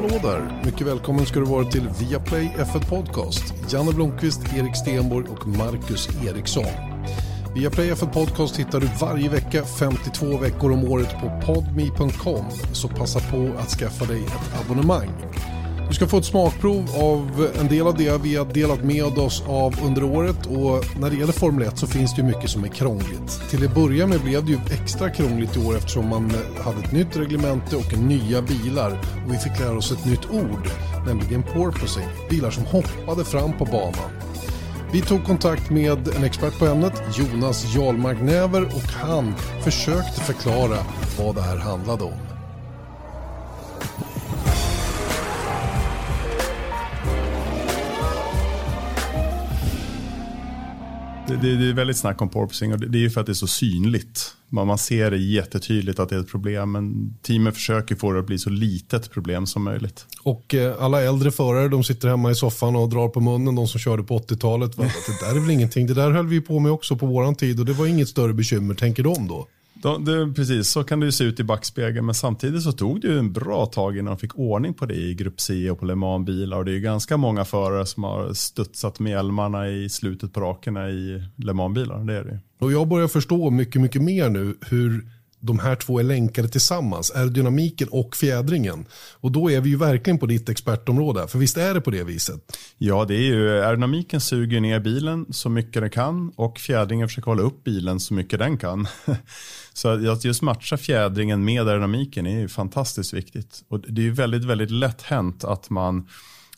Hallå där! Mycket välkommen ska du vara till Viaplay F1 Podcast. Janne Blomqvist, Erik Stenborg och Marcus Eriksson. Viaplay F1 Podcast hittar du varje vecka 52 veckor om året på podme.com. Så passa på att skaffa dig ett abonnemang. Ska få ett smakprov av en del av det vi har delat med oss av under året och när det gäller Formel 1 så finns det ju mycket som är krångligt. Till att börja med blev det ju extra krångligt i år eftersom man hade ett nytt reglemente och nya bilar och vi fick lära oss ett nytt ord, nämligen porpoising, bilar som hoppade fram på banan. Vi tog kontakt med en expert på ämnet, Jonas Jarlmark Näver och han försökte förklara vad det här handlade om. Det, det, det, är väldigt snack om porpoising och det, det är ju för att det är så synligt. Man, man ser det jättetydligt att det är ett problem men teamen försöker få det att bli så litet problem som möjligt. Och eh, alla äldre förare de sitter hemma i soffan och drar på munnen, de som körde på 80-talet. Det där är väl ingenting, det där höll vi på med också på våran tid och det var inget större bekymmer, tänker de då? De, de, precis, så kan det ju se ut i backspegeln. Men samtidigt så tog det ju en bra tag innan de fick ordning på det i Grupp C och på Le Mans-bilar. Och det är ju ganska många förare som har studsat med hjälmarna i slutet på rakerna i Le Mans-bilar. Det är det. Och jag börjar förstå mycket, mycket mer nu hur de här två är länkade tillsammans, aerodynamiken och fjädringen. Och då är vi ju verkligen på ditt expertområde, för visst är det på det viset? Ja, det är ju, aerodynamiken suger ner bilen så mycket den kan och fjädringen försöker hålla upp bilen så mycket den kan. Så att just matcha fjädringen med aerodynamiken är ju fantastiskt viktigt. Och det är ju väldigt, väldigt lätt hänt att man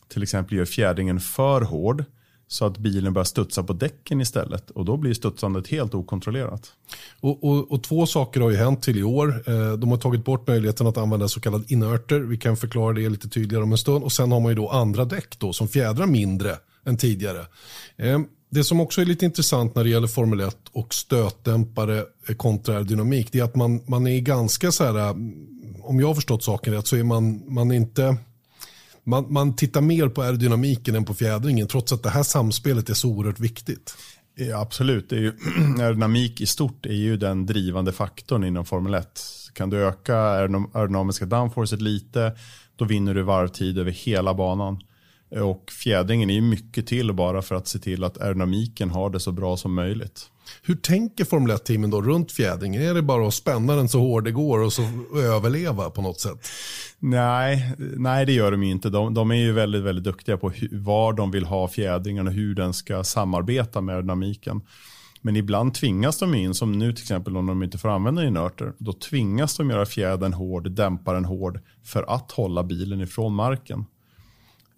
till exempel gör fjädringen för hård så att bilen börjar studsa på däcken istället och då blir studsandet helt okontrollerat. Och, och, och, två saker har ju hänt till i år. Eh, de har tagit bort möjligheten att använda så kallad inörter. Vi kan förklara det lite tydligare om en stund. Och sen har man ju då andra däck då som fjädrar mindre än tidigare. Eh, det som också är lite intressant när det gäller Formel 1 och stötdämpare kontra aerodynamik det är att man, man är ganska så här, eh, om jag har förstått saken rätt så är man, man inte man, man tittar mer på aerodynamiken än på fjädringen trots att det här samspelet är så oerhört viktigt. Ja, absolut, det är ju, aerodynamik i stort är ju den drivande faktorn inom Formel 1. Kan du öka aerodynamiska downforcet lite, då vinner du varvtid över hela banan. Och fjädringen är ju mycket till bara för att se till att aerodynamiken har det så bra som möjligt. Hur tänker Formel 1-teamen då runt fjädringen? Är det bara att spänna den så hårt det går och så överleva på något sätt? Nej, nej det gör de inte. De, de är ju väldigt, väldigt duktiga på hur, var de vill ha fjädringen och hur den ska samarbeta med aerodynamiken. Men ibland tvingas de in, som nu till exempel om de inte får använda inörter, då tvingas de göra fjädern hård, dämpa den hård för att hålla bilen ifrån marken.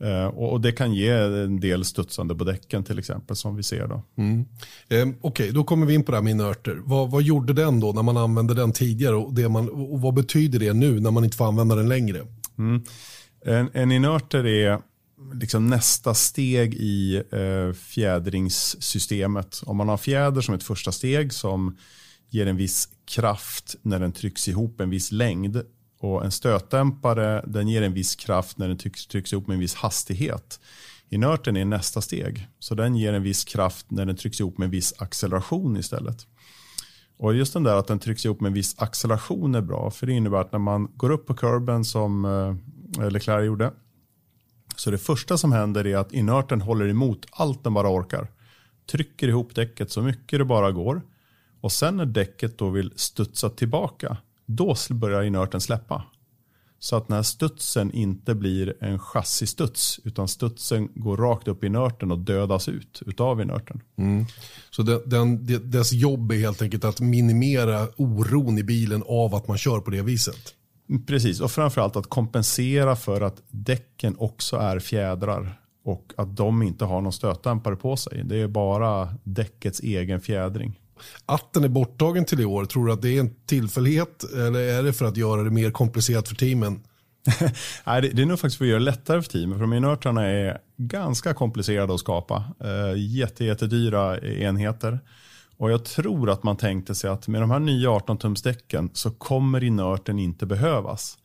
Uh, och, det kan ge en del studsande på däcken till exempel som vi ser då. Mm. Eh, Okej, okay, då kommer vi in på det här med inerter. Vad, vad, gjorde den då när man använde den tidigare och, det man, och vad betyder det nu när man inte får använda den längre? Mm. En, en inerter är liksom nästa steg i eh, fjädringssystemet. Om man har fjäder som ett första steg som ger en viss kraft när den trycks ihop en viss längd och en stötdämpare den ger en viss kraft när den trycks, trycks ihop med en viss hastighet. Inerten är nästa steg. Så den ger en viss kraft när den trycks ihop med en viss acceleration istället. Och just den där att den trycks ihop med en viss acceleration är bra. För det innebär att när man går upp på kurben som eh, Leclerc gjorde. Så det första som händer är att inerten håller emot allt den bara orkar. Trycker ihop däcket så mycket det bara går. Och sen när däcket då vill studsa tillbaka då börjar inerten släppa. Så att när studsen inte blir en chassistuds utan studsen går rakt upp i inerten och dödas ut utav inerten. Mm. Så den, den, dess jobb är helt enkelt att minimera oron i bilen av att man kör på det viset? Precis, och framförallt att kompensera för att däcken också är fjädrar och att de inte har någon stötdämpare på sig. Det är bara däckets egen fjädring. Att den är borttagen till i år, tror du att det är en tillfällighet eller är det för att göra det mer komplicerat för teamen? Nej, det, är nog faktiskt för att göra det lättare för teamen. För de är ganska komplicerade att skapa. Uh, jätte, jättedyra enheter. Och jag tror att man tänkte sig att med de här nya 18-tumsdäcken så kommer inörten inte behövas.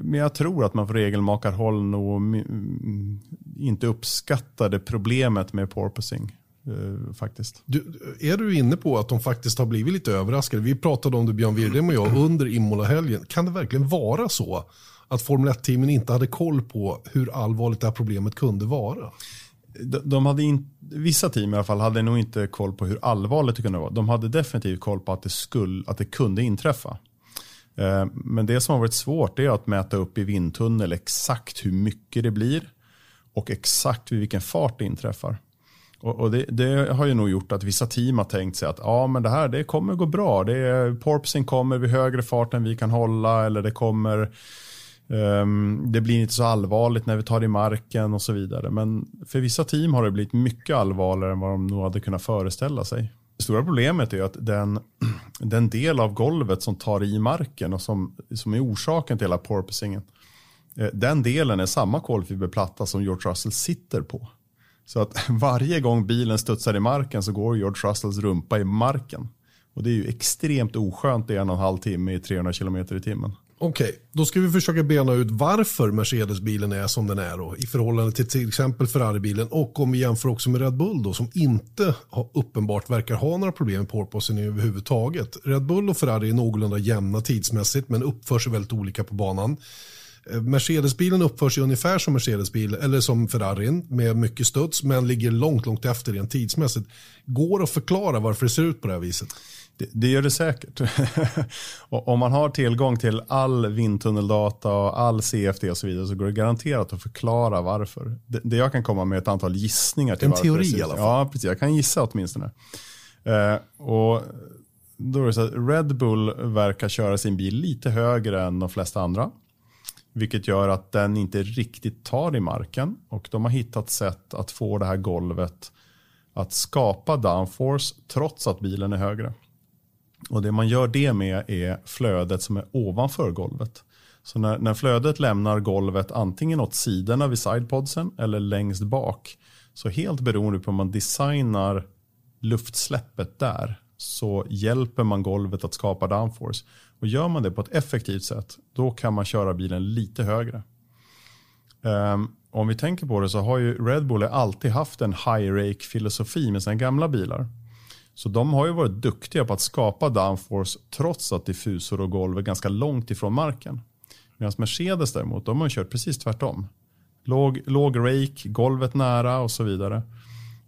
Men jag tror att man från regelmakarhåll nog inte uppskattade problemet med porpoising eh, faktiskt. Du, är du inne på att de faktiskt har blivit lite överraskade? Vi pratade om det Björn Wirdheim och jag under Imola-helgen. Kan det verkligen vara så att Formel 1-teamen inte hade koll på hur allvarligt det här problemet kunde vara? De, de hade in, vissa team i alla fall hade nog inte koll på hur allvarligt det kunde vara. De hade definitivt koll på att det, skulle, att det kunde inträffa. Eh, men det som har varit svårt är att mäta upp i vindtunnel exakt hur mycket det blir och exakt vid vilken fart det inträffar. Och, och det, det, har ju nog gjort att vissa team har tänkt sig att ja, men det här det kommer gå bra. Det är, porpsing kommer vid högre fart än vi kan hålla eller det kommer um, det blir inte så allvarligt när vi tar i marken och så vidare. Men för vissa team har det blivit mycket allvarligare än vad de nog hade kunnat föreställa sig. Det stora problemet är att den, den del av golvet som tar i marken och som, som är orsaken till hela porpoisingen, eh, den delen är samma kolfiberplatta som George Russell sitter på. Så att varje gång bilen studsar i marken så går George Russells rumpa i marken. Och det är ju extremt oskönt i en och en halv timme i 300 km i timmen. Okej, okay, då ska vi försöka bena ut varför Mercedes-bilen är som den är då, i förhållande till till exempel Ferrari-bilen och om vi jämför också med Red Bull då, som inte har, uppenbart verkar ha några problem med porpoisen överhuvudtaget. Red Bull och Ferrari är någorlunda jämna tidsmässigt men uppför sig väldigt olika på banan. Eh, Mercedes-bilen uppför sig ungefär som Mercedes-bil eller som Ferrarin med mycket studs men ligger långt, långt efter rent tidsmässigt. Går att förklara varför det ser ut på det här viset? Det, det gör det säkert. om man har tillgång till all vindtunneldata och all CFD och så vidare så går det garanterat att förklara varför. Det, det jag kan komma med ett antal gissningar. Till en varför teori i alla fall. Ja, precis. Jag kan gissa åtminstone. Eh, och då är det så att Red Bull verkar köra sin bil lite högre än de flesta andra. Vilket gör att den inte riktigt tar i marken. Och de har hittat sätt att få det här golvet att skapa downforce trots att bilen är högre. Och Det man gör det med är flödet som är ovanför golvet. Så när, när flödet lämnar golvet antingen åt sidorna vid sidepodsen eller längst bak. Så helt beroende på hur man designar luftsläppet där så hjälper man golvet att skapa downforce. Och gör man det på ett effektivt sätt, då kan man köra bilen lite högre. Um, om vi tänker på det så har ju Red Bull alltid haft en high rake filosofi med sina gamla bilar. Så de har ju varit duktiga på att skapa downforce trots att diffusor och golv är ganska långt ifrån marken. Medan Mercedes däremot, de har kört precis tvärtom. Låg, låg rake, golvet nära och så vidare.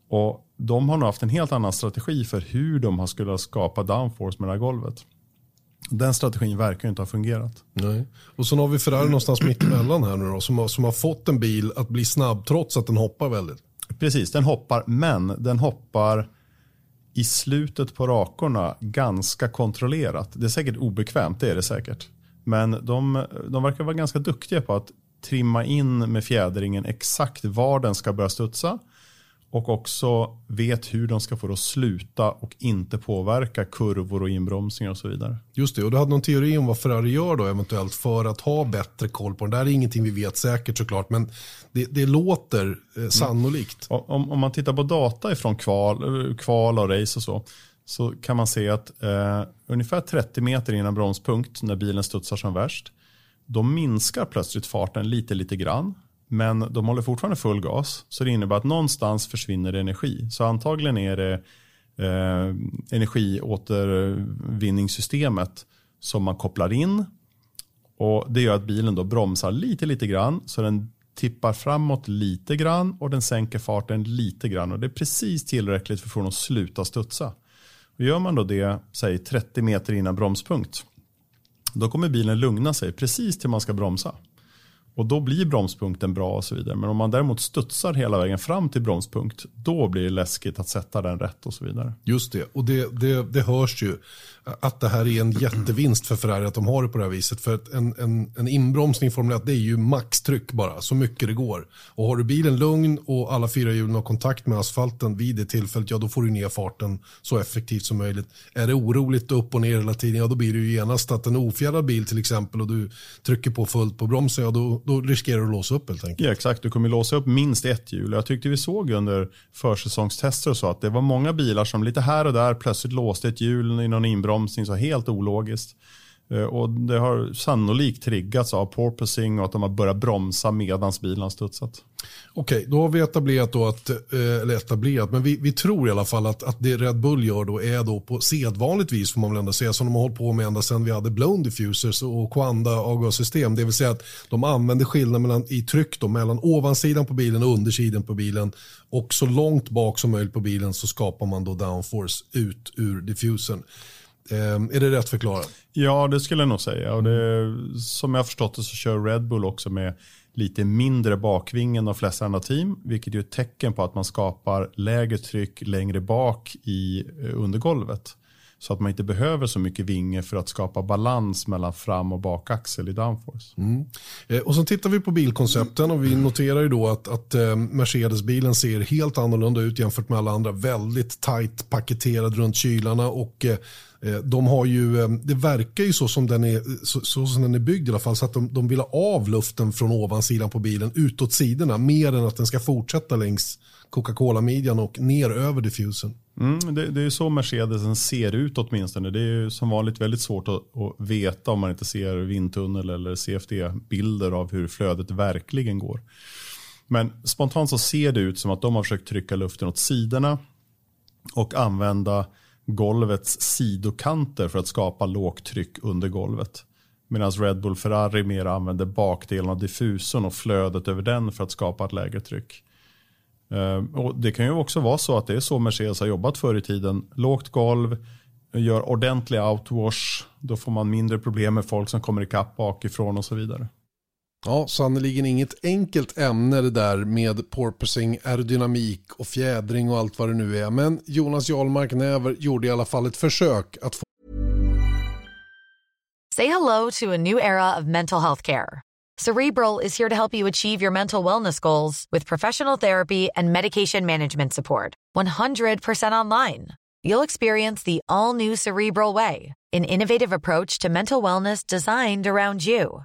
Och de har nog haft en helt annan strategi för hur de skulle skapa downforce med det här golvet. Den strategin verkar inte ha fungerat. Nej. Och så har vi Ferrari någonstans mitt emellan här nu då, som har, som har fått en bil att bli snabb trots att den hoppar väldigt. Precis, den hoppar, men den hoppar i slutet på rakorna ganska kontrollerat. Det är säkert obekvämt, det är det säkert. Men de, de verkar vara ganska duktiga på att trimma in med fjädringen exakt var den ska börja studsa och också vet hur de ska få det att sluta och inte påverka kurvor och inbromsningar och så vidare. Just det, och du hade någon teori om vad Ferrari gör då eventuellt för att ha bättre koll på den. Det här är ingenting vi vet säkert såklart, men det, det låter eh, sannolikt. Mm. Om, om, man tittar på data ifrån kval, kval och race och så, så kan man se att eh, ungefär 30 meter innan bromspunkt när bilen studsar som värst, då minskar plötsligt farten lite, lite grann men de håller fortfarande full gas. Så det innebär att någonstans försvinner energi. Så antagligen är det eh, energiåtervinningssystemet som man kopplar in. Och Det gör att bilen då bromsar lite, lite grann. Så den tippar framåt lite grann och den sänker farten lite grann. Och Det är precis tillräckligt för att få den att sluta studsa. Och gör man då det, säg 30 meter innan bromspunkt. Då kommer bilen lugna sig precis till man ska bromsa. Och då blir bromspunkten bra och så vidare. Men om man däremot studsar hela vägen fram till bromspunkt, då blir det läskigt att sätta den rätt och så vidare. Just det, och det, det, det hörs ju att det här är en jättevinst för Ferrari att de har det på det här viset. För att en, en, en inbromsning i Formel 1 det är ju maxtryck bara, så mycket det går. Och har du bilen lugn och alla fyra hjulen har kontakt med asfalten vid det tillfället, ja då får du ner farten så effektivt som möjligt. Är det oroligt upp och ner hela tiden, ja då blir det ju genast att en ofjädrad bil till exempel och du trycker på fullt på bromsen, ja då, då riskerar du att låsa upp helt enkelt. Ja exakt, du kommer låsa upp minst ett hjul. Jag tyckte vi såg under försäsongstester och så att det var många bilar som lite här och där plötsligt låste ett hjul i någon inbromsning, så helt ologiskt. Eh, och det har sannolikt triggats av porpoising och att de har börjat bromsa medan bilen har studsat. Okej, då har vi etablerat då att, eh, eller etablerat, men vi, vi tror i alla fall att, att det Red Bull gör då är då på sedvanligt vis får man väl ändå säga som de har hållit på med ända sedan vi hade blown diffusers och Quanda avgassystem. Det vill säga att de använder skillnaden mellan, i tryck då, mellan ovansidan på bilen och undersidan på bilen och så långt bak som möjligt på bilen så skapar man då downforce ut ur diffusern. Eh, är det rätt förklarat? Ja, det skulle jag nog säga. Och det, som jag har förstått det så kör Red Bull också med lite mindre bakving än de flesta andra team, vilket är ett tecken på att man skapar lägre tryck längre bak i eh, undergolvet. Så att man inte behöver så mycket vinge för att skapa balans mellan fram och bakaxel i downforce. Mm. Eh, och så tittar vi på bilkoncepten och vi noterar ju då att, att eh, Mercedes-bilen ser helt annorlunda ut jämfört med alla andra. Väldigt tajt paketerad runt kylarna och Eh, de har ju, eh, det verkar ju så som den är, så, så som den är byggd i alla fall, så att de, de vill ha av luften från ovansidan på bilen utåt sidorna, mer än att den ska fortsätta längs Coca-Cola-midjan och ner över diffusen. Mm, det, det, är så Mercedesen ser ut åtminstone. Det är ju som vanligt väldigt svårt att, att veta om man inte ser vindtunnel eller CFD-bilder av hur flödet verkligen går. Men spontant så ser det ut som att de har försökt trycka luften åt sidorna och använda golvets sidokanter för att skapa lågt tryck under golvet. Medan Red Bull Ferrari mer använder bakdelen av diffusorn och flödet över den för att skapa ett lägre tryck. Eh, och det kan ju också vara så att det är så Mercedes har jobbat förr i tiden. Lågt golv, gör ordentlig outwash, då får man mindre problem med folk som kommer ikapp bakifrån och så vidare. Ja, sannerligen inget enkelt ämne det där med porpoising, aerodynamik och fjädring och allt vad det nu är. Men Jonas Jarlmark Näver gjorde i alla fall ett försök att få... Say hello to a new era of mental health care. Cerebral is here to help you achieve your mental wellness goals with professional therapy and medication management support. 100% online. You'll experience the all new Cerebral way, an innovative approach to mental wellness designed around you.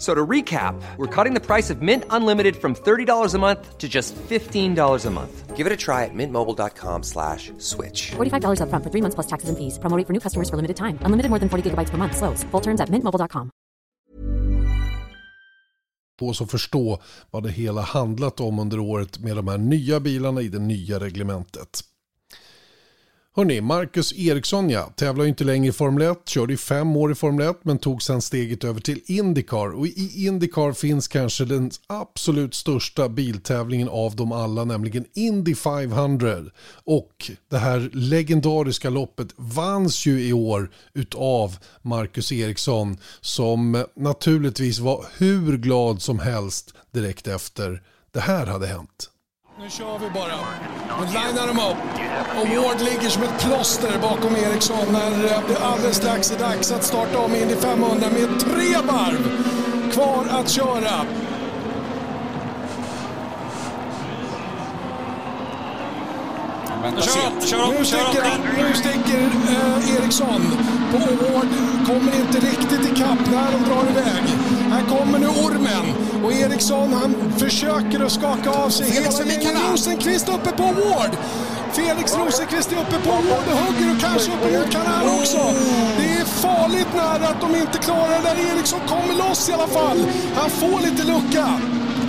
So to recap, we're cutting the price of Mint Unlimited from $30 a month to just $15 a month. Give it a try at mintmobile.com slash switch. $45 up front for three months plus taxes and fees. Promoting for new customers for limited time. Unlimited more than 40 gigabytes per month. Slows. Full terms at mintmobile.com. På oss att förstå vad det hela handlat om under året med de här nya bilarna i det nya reglementet. Hörrni, Marcus Eriksson ja, tävlar inte längre i Formel 1, körde i fem år i Formel 1 men tog sen steget över till Indycar. Och i Indycar finns kanske den absolut största biltävlingen av dem alla, nämligen Indy 500. Och det här legendariska loppet vanns ju i år utav Marcus Eriksson som naturligtvis var hur glad som helst direkt efter det här hade hänt. Nu kör vi bara. Nu linar de upp. Och Ward ligger som ett plåster bakom Eriksson när eh, det alldeles strax är dags att starta om Indy 500 med tre varv kvar att köra. Vänta, kör, kör, nu sticker, nu sticker eh, Eriksson på Ward. Kommer inte riktigt ikapp när de drar iväg. Här kommer nu ormen och Eriksson han försöker att skaka av sig Felix hela Rosenqvist uppe på Ward. Felix Rosenqvist är uppe på Ward och hugger och kanske uppe mot Kanar också. Det är farligt nära att de inte klarar det där. Eriksson kommer loss i alla fall. Han får lite lucka.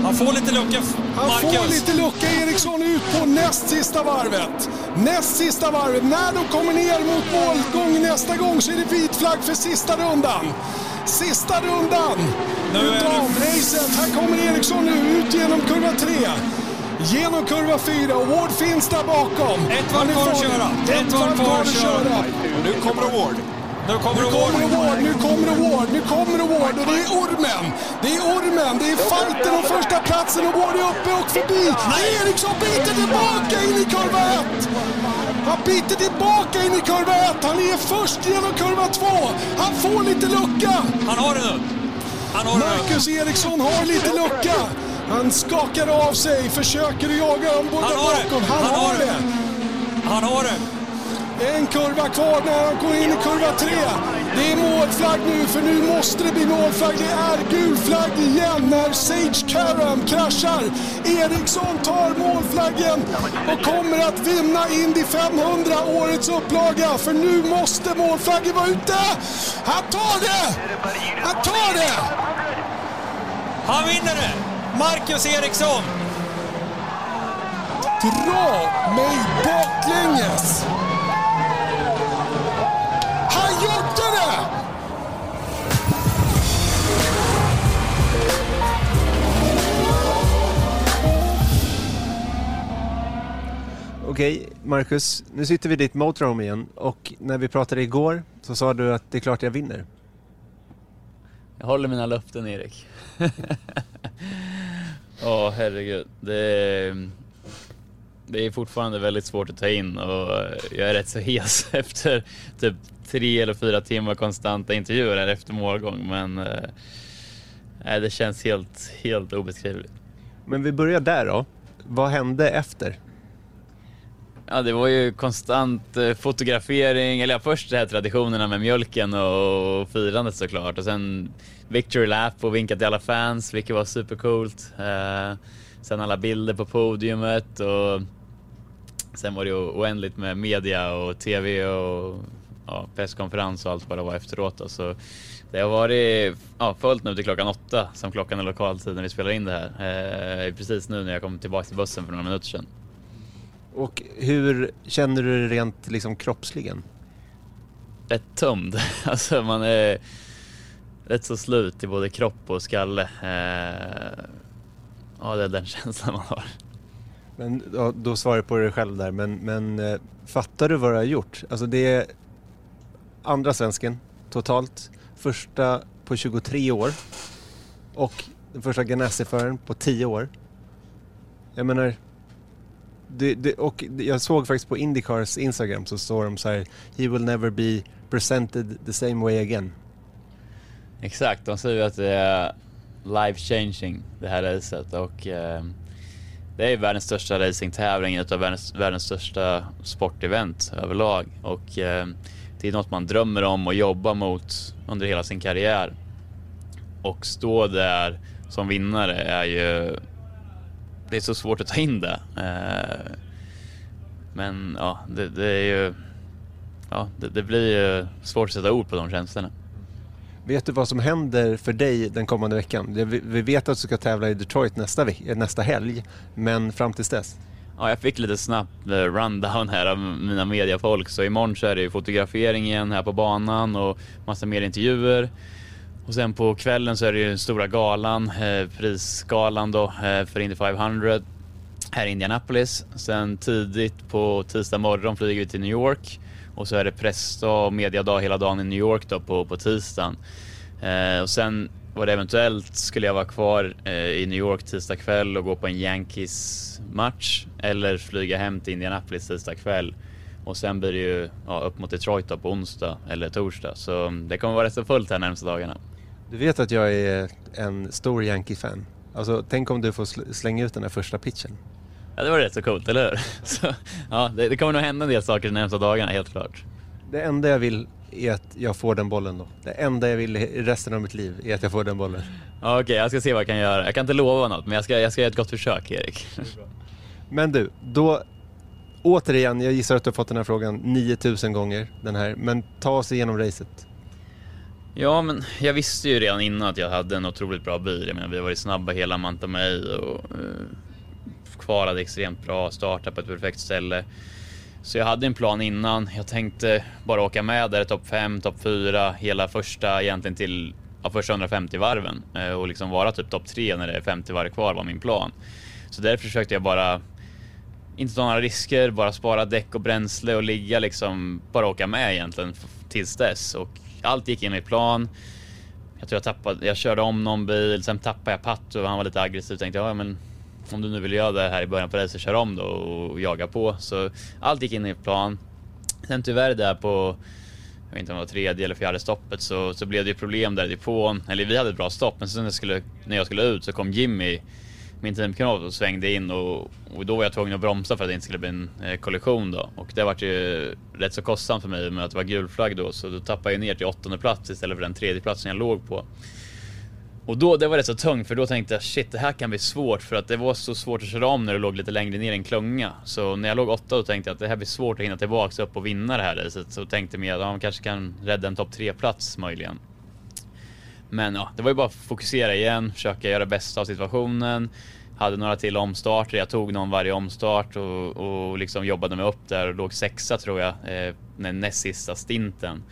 Han får lite lucka, Han får lite lucka. Eriksson ut på näst sista varvet. Näst sista varvet. När de kommer ner mot målgång nästa gång så är det vit flagg för sista rundan. Sista rundan Nu är utav det- racet. Här kommer Eriksson nu ut genom kurva 3. Genom kurva 4 och Ward finns där bakom. Ett varv kvar att köra. Ett varv kvar att köra. Nu kommer Award. Nu kommer. Award, nu kommer Award, nu kommer Award och det är ormen. Det är ormen, det är fighten om första platsen och Ward är uppe och förbi. Eriksson biter tillbaka in i kurva 1. Han biter tillbaka in i kurva 1. Han är först genom kurva 2. Han får lite lucka. Han har det nu. Han har det nu. Marcus Eriksson har lite lucka. Han skakar av sig, försöker jaga dem båda Han har det. bakom. Han, Han har det. Han har det. En kurva kvar när han går in i kurva tre. Det är målflagg nu, för nu måste det bli målflagg. Det är gul flagg igen när Sage Karam kraschar. Eriksson tar målflaggen och kommer att vinna Indy 500, årets upplaga. För nu måste målflaggen vara ute. Han tar det! Han tar det! Han vinner det. Marcus Eriksson. Dra mig baklänges! Okej, Marcus, nu sitter vi i ditt motorhome igen och när vi pratade igår så sa du att det är klart jag vinner. Jag håller mina löften Erik. Åh herregud. Det är, det är fortfarande väldigt svårt att ta in och jag är rätt så hes efter typ tre eller fyra timmar konstanta intervjuer här efter målgång. Men eh, det känns helt, helt obeskrivligt. Men vi börjar där då. Vad hände efter? Ja, det var ju konstant eh, fotografering, eller ja, först de här traditionerna med mjölken och firandet såklart och sen victory lap och vinka till alla fans, vilket var supercoolt. Eh, sen alla bilder på podiumet och sen var det ju oändligt med media och tv och ja, presskonferens och allt vad det var efteråt. Då. Så det har varit ja, fullt nu till klockan åtta som klockan är lokaltid när vi spelar in det här. Eh, precis nu när jag kom tillbaka till bussen för några minuter sedan. Och hur känner du det rent liksom kroppsligen? rätt tömd. Alltså man är rätt så slut i både kropp och skalle. Eh, ja, det är den känslan man har. Men, ja, då svarar du på det själv där, men, men eh, fattar du vad du har gjort? Alltså det är andra svensken totalt, första på 23 år och den första Ganassi-föraren på 10 år. Jag menar, det, det, och jag såg faktiskt på Indycars Instagram så står de så här He will never be presented the same way again. Exakt, de säger att det är life changing det här racet och eh, det är världens största racingtävling, utav världens, världens största sportevent överlag och eh, det är något man drömmer om och jobbar mot under hela sin karriär. Och stå där som vinnare är ju det är så svårt att ta in det. Eh, men ja, det, det är ju ja, det, det blir ju svårt att sätta ord på de känslorna. Vet du vad som händer för dig den kommande veckan? Vi vet att du ska tävla i Detroit nästa, eh, nästa helg, men fram tills dess? Ja, jag fick lite snabbt eh, rundown här av mina mediafolk, så imorgon så är det fotografering igen här på banan och massa mer intervjuer. Och sen på kvällen så är det ju den stora galan, eh, prisgalan då eh, för Indy 500 här i Indianapolis. Sen tidigt på tisdag morgon flyger vi till New York och så är det pressdag och mediadag hela dagen i New York då på, på tisdagen. Eh, och sen var det eventuellt skulle jag vara kvar eh, i New York tisdag kväll och gå på en Yankees-match eller flyga hem till Indianapolis tisdag kväll. Och sen blir det ju ja, upp mot Detroit då på onsdag eller torsdag. Så mm, det kommer vara rätt så fullt här närmsta dagarna. Du vet att jag är en stor Yankee-fan. Alltså, tänk om du får sl- slänga ut den här första pitchen. Ja, det var rätt så coolt, eller hur? Så, ja, det, det kommer nog hända en del saker de närmsta dagarna, helt klart. Det enda jag vill är att jag får den bollen då. Det enda jag vill i resten av mitt liv är att jag får den bollen. Ja, Okej, jag ska se vad jag kan göra. Jag kan inte lova något, men jag ska, jag ska göra ett gott försök, Erik. Men du, då återigen, jag gissar att du har fått den här frågan 9000 gånger, den här. Men ta oss igenom racet. Ja, men jag visste ju redan innan att jag hade en otroligt bra bil. Jag menar, vi har varit snabba hela Manta May och eh, kvalade extremt bra, startade på ett perfekt ställe. Så jag hade en plan innan. Jag tänkte bara åka med där, topp 5, topp 4, hela första egentligen till ja, första 150 varven eh, och liksom vara typ topp 3 när det är 50 varv kvar var min plan. Så därför försökte jag bara inte ta några risker, bara spara däck och bränsle och ligga liksom, bara åka med egentligen tills dess. Och allt gick enligt plan. Jag tror jag tappade, jag körde om någon bil, sen tappade jag Patto och han var lite aggressiv. Tänkte jag, ja men om du nu vill göra det här i början på racet, kör om då och jaga på. Så allt gick enligt plan. Sen tyvärr där på, jag vet inte om det var tredje eller fjärde stoppet så, så blev det ju problem där i depån. Eller vi hade ett bra stopp men sen när jag skulle, när jag skulle ut så kom Jimmy, min teamkamrat och svängde in och, och då var jag tvungen att bromsa för att det inte skulle bli en eh, kollision då. Och det vart ju rätt så kostsamt för mig med att det var gul flagg då så då tappade jag ner till åttonde plats istället för den tredje platsen jag låg på. Och då, det var rätt så tungt för då tänkte jag shit det här kan bli svårt för att det var så svårt att köra om när du låg lite längre ner i en klunga. Så när jag låg åtta då tänkte jag att det här blir svårt att hinna tillbaks upp och vinna det här racet. Så tänkte jag att ja, man kanske kan rädda en topp tre plats möjligen. Men ja, det var ju bara att fokusera igen, försöka göra bästa av situationen. Hade några till omstarter, jag tog någon varje omstart och, och liksom jobbade mig upp där och låg sexa tror jag, eh, den näst sista stinten.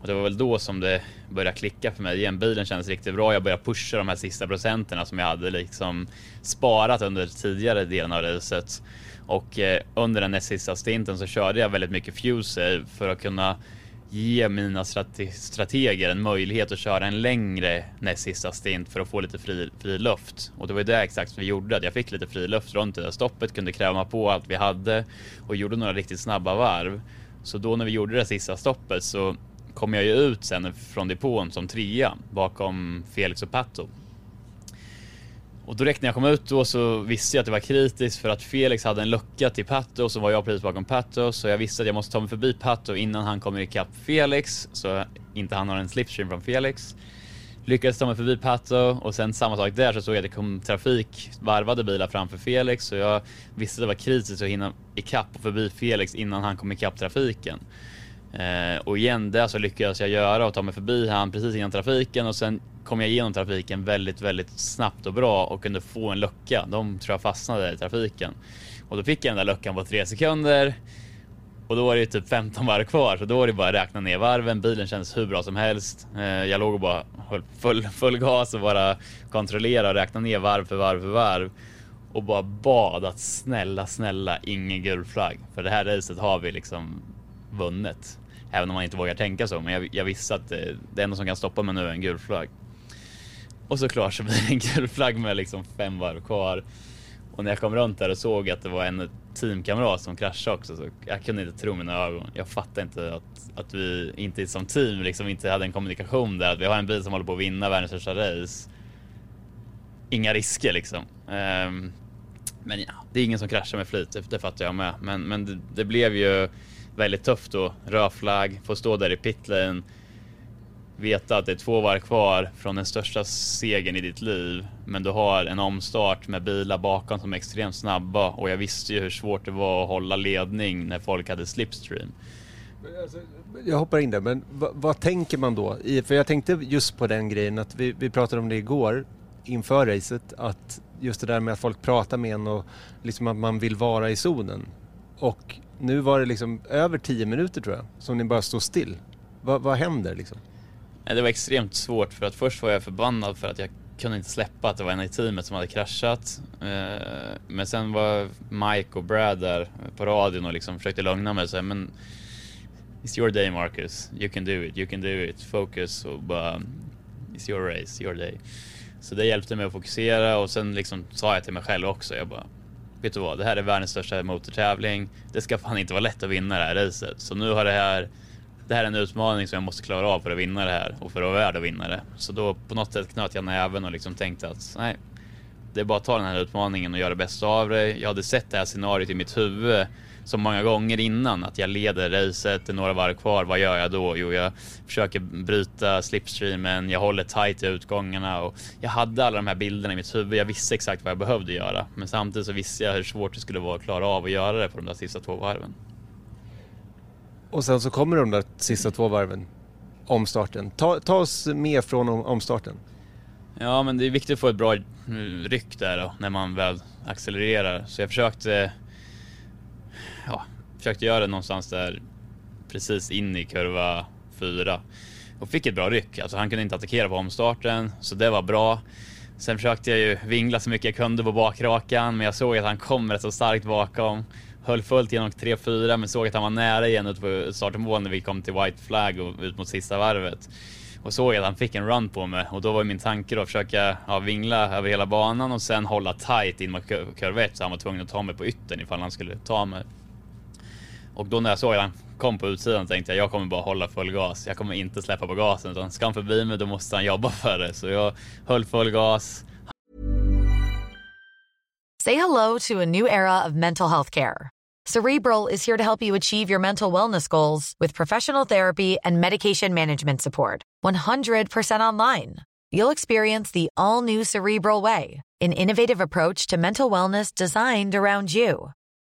Och det var väl då som det började klicka för mig igen. Bilen kändes riktigt bra. Jag började pusha de här sista procenterna som jag hade liksom sparat under tidigare delen av racet. Och eh, under den näst sista stinten så körde jag väldigt mycket fuse för att kunna ge mina strate strateger en möjlighet att köra en längre näst sista stint för att få lite fri, fri luft. Och det var ju det exakt som vi gjorde, att jag fick lite fri luft runt det där stoppet, kunde kräma på allt vi hade och gjorde några riktigt snabba varv. Så då när vi gjorde det sista stoppet så kom jag ju ut sen från depån som trea bakom Felix och Pato. Och direkt när jag kom ut då så visste jag att det var kritiskt för att Felix hade en lucka till Pato och så var jag precis bakom Pato så jag visste att jag måste ta mig förbi Pato innan han kommer ikapp Felix så inte han har en slipstream från Felix. Lyckades ta mig förbi Pato och sen samma sak där så såg jag att det kom trafik, varvade bilar framför Felix så jag visste att det var kritiskt att hinna ikapp och förbi Felix innan han kom ikapp trafiken. Eh, och igen, det alltså så lyckades jag göra och ta mig förbi han precis innan trafiken och sen kom jag igenom trafiken väldigt, väldigt snabbt och bra och kunde få en lucka. De tror jag fastnade i trafiken och då fick jag den där luckan på tre sekunder och då var det ju typ 15 varv kvar så då var det bara att räkna ner varven. Bilen kändes hur bra som helst. Eh, jag låg och bara höll full, full gas och bara kontrollera och räkna ner varv för varv för varv och bara bad att snälla, snälla ingen gul flagg. För det här racet har vi liksom vunnit. Även om man inte vågar tänka så, men jag, jag visste att det, det enda som kan stoppa mig nu är en gul flagg. Och såklart så blir det en gul flagg med liksom fem varv kvar. Och när jag kom runt där och såg att det var en teamkamrat som kraschade också, så jag kunde inte tro mina ögon. Jag fattade inte att, att vi inte som team liksom inte hade en kommunikation där. Att vi har en bil som håller på att vinna världens största race. Inga risker liksom. Um, men ja, det är ingen som kraschar med flit, det, det fattar jag med. Men, men det, det blev ju väldigt tufft då. Röd flagg, få stå där i pitlane. Veta att det är två varv kvar från den största segern i ditt liv. Men du har en omstart med bilar bakom som är extremt snabba. Och jag visste ju hur svårt det var att hålla ledning när folk hade slipstream. Alltså, jag hoppar in där, men vad, tänker man då? I, för jag tänkte just på den grejen att vi, vi pratade om det igår inför racet. Att just det där med att folk pratar med en och liksom att man vill vara i zonen. Och nu var det liksom över 10 minuter tror jag som ni bara står still. Va, vad händer liksom? Det var extremt svårt för att först var jag förbannad för att jag kunde inte släppa att det var en i teamet som hade kraschat. Eh, men sen var Mike och Brad där på radion och liksom försökte lugna mig och säga men It's your day Marcus, you can do it, you can do it, focus och bara It's your race, your day. Så det hjälpte mig att fokusera och sen liksom sa jag till mig själv också, jag bara Vet du vad, det här är världens största motortävling. Det ska fan inte vara lätt att vinna det här racet. Så nu har det här det här är en utmaning som jag måste klara av för att vinna det här och för att vara värd att vinna det. Så då på något sätt knöt jag näven och liksom tänkte att nej, det är bara att ta den här utmaningen och göra det bästa av det. Jag hade sett det här scenariot i mitt huvud så många gånger innan att jag leder racet, det är några varv kvar, vad gör jag då? Jo, jag försöker bryta slipstreamen, jag håller tight i utgångarna och jag hade alla de här bilderna i mitt huvud. Jag visste exakt vad jag behövde göra, men samtidigt så visste jag hur svårt det skulle vara att klara av att göra det på de där sista två varven. Och sen så kommer de där sista två varven, omstarten. Ta, ta oss med från om, omstarten. Ja, men det är viktigt att få ett bra ryck där då, när man väl accelererar. Så jag försökte, ja, försökte göra det någonstans där precis in i kurva fyra och fick ett bra ryck. Alltså han kunde inte attackera på omstarten, så det var bra. Sen försökte jag ju vingla så mycket jag kunde på bakrakan, men jag såg att han kom rätt så starkt bakom. Höll fullt genom 3-4, men såg att han var nära igen ut på startmål när vi kom till White Flag och ut mot sista varvet. Och såg att han fick en run på mig och då var min tanke då att försöka ja, vingla över hela banan och sen hålla tight in mot kurva 1 så han var tvungen att ta mig på yttern ifall han skulle ta mig. Och då när jag såg att han kom på utsidan tänkte jag jag kommer bara hålla full gas. Jag kommer inte släppa på gasen utan ska han förbi mig då måste han jobba för det. Så jag höll full gas. Say hello to a new era of mental health care. Cerebral is here to help you achieve your mental wellness goals with professional therapy and medication management support. 100% online. You'll experience the all new Cerebral Way, an innovative approach to mental wellness designed around you.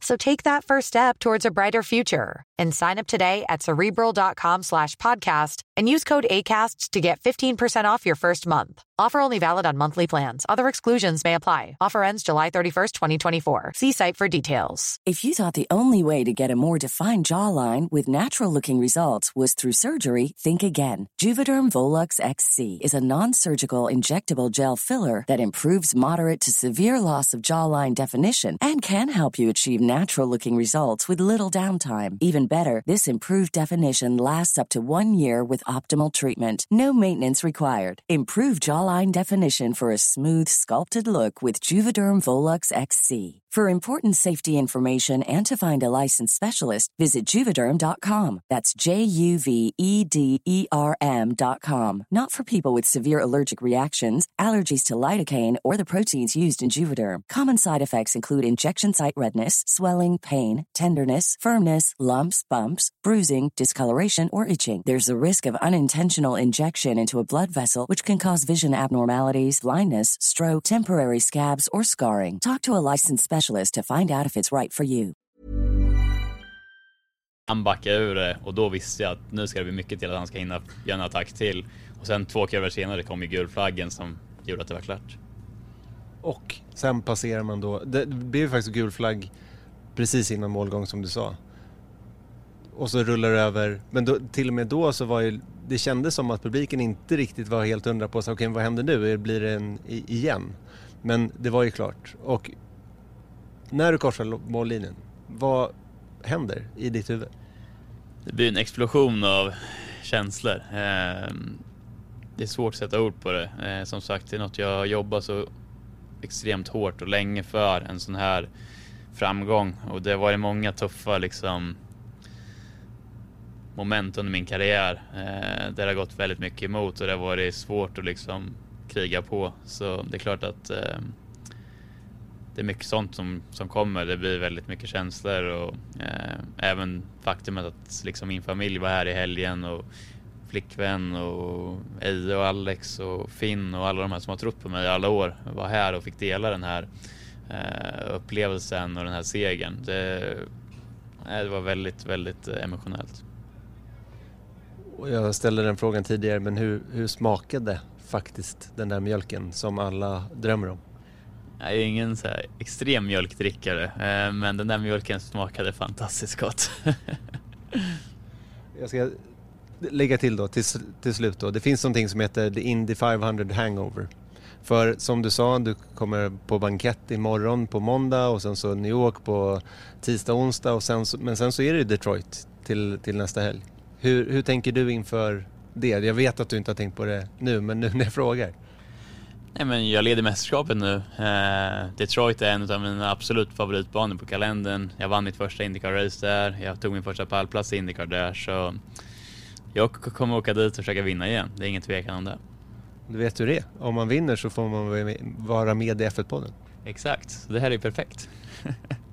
So take that first step towards a brighter future and sign up today at cerebral.com slash podcast and use code ACasts to get 15% off your first month. Offer only valid on monthly plans. Other exclusions may apply. Offer ends July 31st, 2024. See site for details. If you thought the only way to get a more defined jawline with natural looking results was through surgery, think again. Juvederm Volux XC is a non surgical injectable gel filler that improves moderate to severe loss of jawline definition and can help you achieve natural looking results with little downtime. Even better, this improved definition lasts up to one year with optimal treatment. No maintenance required. Improve jawline definition for a smooth, sculpted look with Juvederm Volux XC. For important safety information and to find a licensed specialist, visit juvederm.com. That's J U V E D E R M.com. Not for people with severe allergic reactions, allergies to lidocaine, or the proteins used in Juvederm. Common side effects include injection site redness, swelling, pain, tenderness, firmness, lumps, bumps, bruising, discoloration, or itching. There's a risk of unintentional injection into a blood vessel, which can cause vision abnormalities, blindness, stroke, temporary scabs, or scarring. Talk to a licensed specialist to find out if it's right for you. Han backade ur det och då visste jag att nu ska det bli mycket till att han ska hinna göra en attack till. Och sen två kurvor senare kom ju gulflaggen som gjorde att det var klart. Och sen passerar man då, det blev ju faktiskt gul flagg precis innan målgång som du sa. Och så rullar det över, men då, till och med då så var ju, det kändes som att publiken inte riktigt var helt hundra på sig, okej okay, vad händer nu, blir det en igen? Men det var ju klart. Och när du korsar mållinjen, vad händer i ditt huvud? Det blir en explosion av känslor. Ehm, det är svårt att sätta ord på det. Ehm, som sagt, det är något jag har jobbat så extremt hårt och länge för, en sån här framgång. Och det har varit många tuffa liksom, moment under min karriär eh, där det har gått väldigt mycket emot och det har varit svårt att liksom kriga på. Så det är klart att eh, det är mycket sånt som, som kommer. Det blir väldigt mycket känslor och eh, även faktumet att liksom min familj var här i helgen och flickvän och Eje och Alex och Finn och alla de här som har trott på mig i alla år var här och fick dela den här eh, upplevelsen och den här segern. Det, eh, det var väldigt, väldigt eh, emotionellt. Jag ställde den frågan tidigare, men hur, hur smakade faktiskt den där mjölken som alla drömmer om? Jag är ingen så här extrem mjölkdrickare, eh, men den där mjölken smakade fantastiskt gott. Jag ska lägga till då till, till slut då. Det finns någonting som heter The Indy 500 Hangover. För som du sa, du kommer på bankett imorgon på måndag och sen så New York på tisdag, onsdag och sen så, men sen så är det Detroit till, till nästa helg. Hur, hur tänker du inför det? Jag vet att du inte har tänkt på det nu, men nu när jag frågar. Nej, men jag leder mästerskapet nu. Eh, Detroit är en av mina absolut favoritbanor på kalendern. Jag vann mitt första Indycar-race där. Jag tog min första pallplats i Indycar där. Så jag kommer åka dit och försöka vinna igen. Det är ingen tvekan om det. Du vet hur det är. Om man vinner så får man vara med i F1-podden. Exakt, det här är perfekt.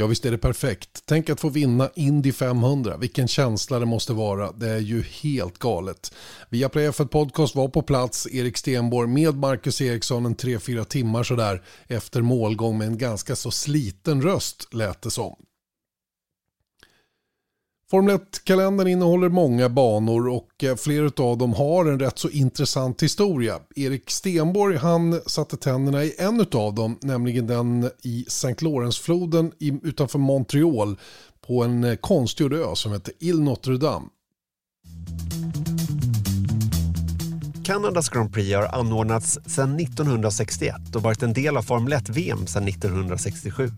Ja visst är det perfekt. Tänk att få vinna Indy 500. Vilken känsla det måste vara. Det är ju helt galet. Viaplay F1 Podcast var på plats. Erik Stenborg med Marcus Eriksson en 3-4 timmar sådär efter målgång med en ganska så sliten röst lät det som. Formel 1-kalendern innehåller många banor och eh, flera av dem har en rätt så intressant historia. Erik Stenborg han satte tänderna i en av dem, nämligen den i St. Lawrence-floden utanför Montreal på en eh, konstgjord ö som heter Ile Notre Dame. Kanadas Grand Prix har anordnats sedan 1961 och varit en del av Formel 1-VM sedan 1967.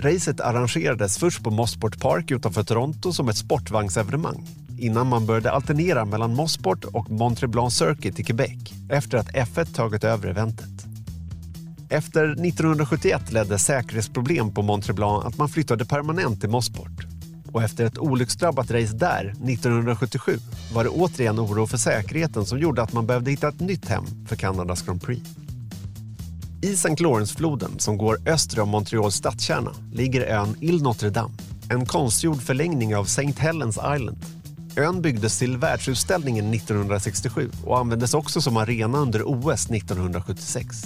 Racet arrangerades först på Mossport Park utanför Toronto som ett sportvagnsevenemang innan man började alternera mellan Mossport och Montreblanc Circuit i Quebec efter att F1 tagit över eventet. Efter 1971 ledde säkerhetsproblem på Montreblanc att man flyttade permanent till Mossport. Och efter ett olycksdrabbat race där 1977 var det återigen oro för säkerheten som gjorde att man behövde hitta ett nytt hem för Kanadas Grand Prix. I St. Lawrence-floden som går öster om Montreals stadskärna ligger ön Ile Notre Dame, en konstgjord förlängning av St. Helens Island. Ön byggdes till världsutställningen 1967 och användes också som arena under OS 1976.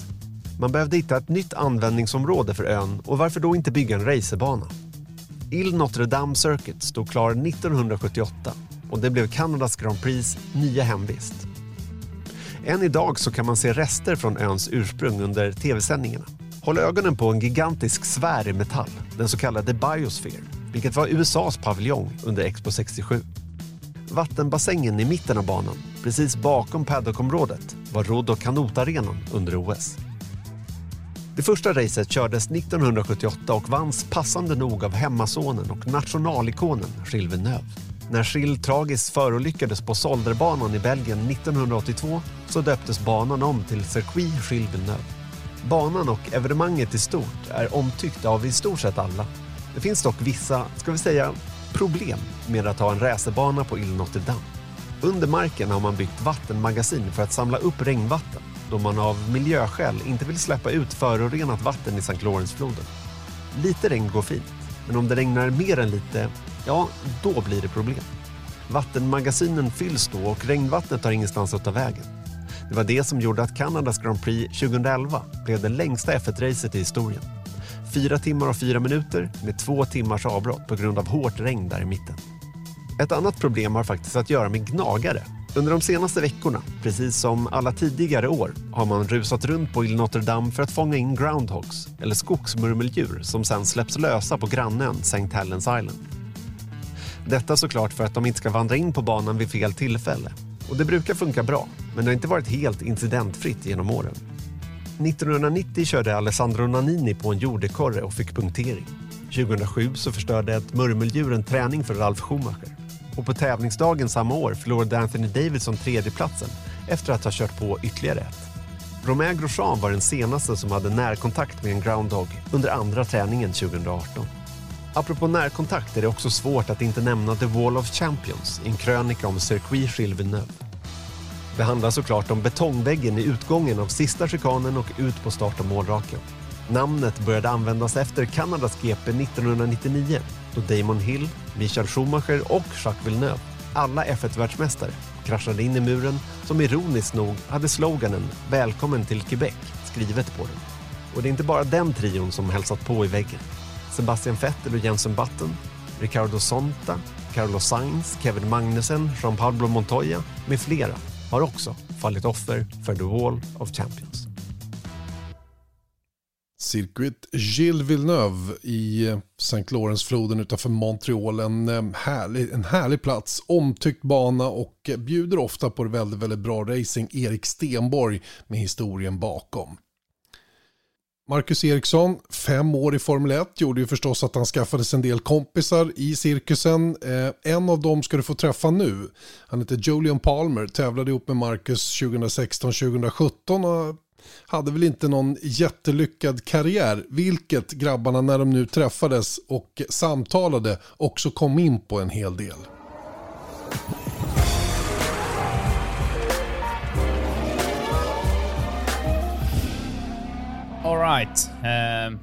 Man behövde hitta ett nytt användningsområde för ön och varför då inte bygga en racerbana? Ile Notre Dame Circuit stod klar 1978 och det blev Kanadas Grand Prix nya hemvist. Än idag så kan man se rester från öns ursprung under tv-sändningarna. Håll ögonen på en gigantisk sfär i metall, den så kallade Biosphere, vilket var USAs paviljong under Expo 67. Vattenbassängen i mitten av banan, precis bakom paddockområdet, var rodd och kanotarenan under OS. Det första racet kördes 1978 och vanns passande nog av hemmasonen och nationalikonen Gilles Villeneuve. När Gilles tragiskt förolyckades på Solderbanan i Belgien 1982 så döptes banan om till Circuit Gilles Villeneuve. Banan och evenemanget i stort är omtyckt av i stort sett alla. Det finns dock vissa, ska vi säga, problem med att ha en racerbana på Ile Notre Dame. Under marken har man byggt vattenmagasin för att samla upp regnvatten då man av miljöskäl inte vill släppa ut förorenat vatten i St. Lawrence-floden. Lite regn går fint, men om det regnar mer än lite, ja, då blir det problem. Vattenmagasinen fylls då och regnvattnet har ingenstans att ta vägen. Det var det som gjorde att Kanadas Grand Prix 2011 blev det längsta F1-racet i historien. Fyra timmar och fyra minuter med två timmars avbrott på grund av hårt regn där i mitten. Ett annat problem har faktiskt att göra med gnagare. Under de senaste veckorna, precis som alla tidigare år, har man rusat runt på Ile Notre Dame för att fånga in groundhogs, eller skogsmurmeldjur som sen släpps lösa på grannön St. Helens Island. Detta såklart för att de inte ska vandra in på banan vid fel tillfälle. Och det brukar funka bra, men det har inte varit helt incidentfritt genom åren. 1990 körde Alessandro Nannini på en jordekorre och fick punktering. 2007 så förstörde ett murmeldjur en träning för Ralf Schumacher. Och på tävlingsdagen samma år förlorade Anthony Davidson tredjeplatsen efter att ha kört på ytterligare ett. Romain Grosjean var den senaste som hade närkontakt med en groundhog under andra träningen 2018. Apropå närkontakt är det också svårt att inte nämna The Wall of Champions i en krönika om Circuit Gilles Villeneuve. Det handlar såklart om betongväggen i utgången av sista chikanen och ut på start och målraken. Namnet började användas efter Kanadas GP 1999 då Damon Hill, Michael Schumacher och Jacques Villeneuve, alla F1-världsmästare, kraschade in i muren som ironiskt nog hade sloganen “Välkommen till Quebec” skrivet på den. Och det är inte bara den trion som hälsat på i väggen. Sebastian Vettel och Jensen Button, Ricardo Sonta, Carlos Sainz, Kevin Magnussen, Jean Pablo Montoya med flera har också fallit offer för The Wall of Champions. Circuit Gilles Villeneuve i eh, St. Lawrence-floden utanför Montreal. En eh, härlig, en härlig plats, omtyckt bana och eh, bjuder ofta på väldigt, väldigt bra racing. Erik Stenborg med historien bakom. Marcus Eriksson, fem år i Formel 1, gjorde ju förstås att han skaffade sig en del kompisar i cirkusen. Eh, en av dem ska du få träffa nu. Han heter Julian Palmer, tävlade ihop med Marcus 2016-2017 och hade väl inte någon jättelyckad karriär, vilket grabbarna när de nu träffades och samtalade också kom in på en hel del. All right. Ehm, um,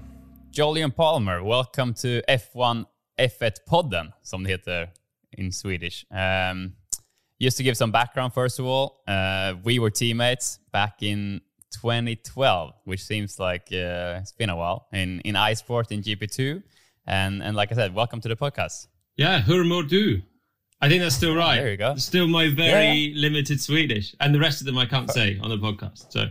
Jolian Palmer, welcome to F1 F1-podden, som det heter in Swedish. Um, just to give some background, first of all, uh, we were teammates back in 2012, which seems like uh, it's been a while in in iSport in GP2. And and like I said, welcome to the podcast. Yeah, hur mår du? I think that's still right. There you go. Still my very Yeah. limited Swedish, and the rest of them I can't say on the podcast. So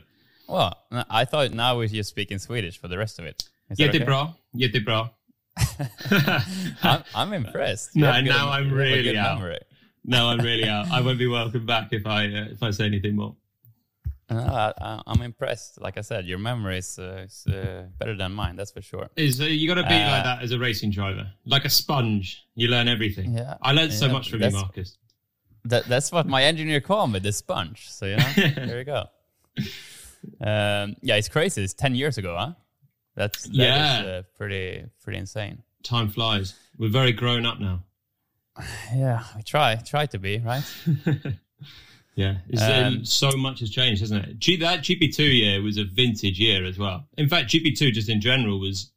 Well, I thought now we're just speak in Swedish for the rest of it. Is that okay? jättebra, jättebra. I'm, I'm impressed. No, good- now I'm you have a really out. memory. No, I'm really out. I won't be welcome back if I uh, if I say anything more. No, I, I'm impressed. Like I said, your memory is, uh, is uh, better than mine. That's for sure. Is uh, you got to be Uh, like that as a racing driver, like a sponge. You learn everything. Yeah, I learned so much from you, Marcus. That, that's what my engineer called me, the sponge. So you know, there you go. Um, yeah, it's crazy. It's ten years ago, huh? That's that is, Yeah. uh, pretty pretty insane. Time flies. We're very grown up now. Yeah, we try try to be right. Yeah, Um, um, so much has changed, hasn't it? G- that GP2 year was a vintage year as well. In fact, GP2 just in general was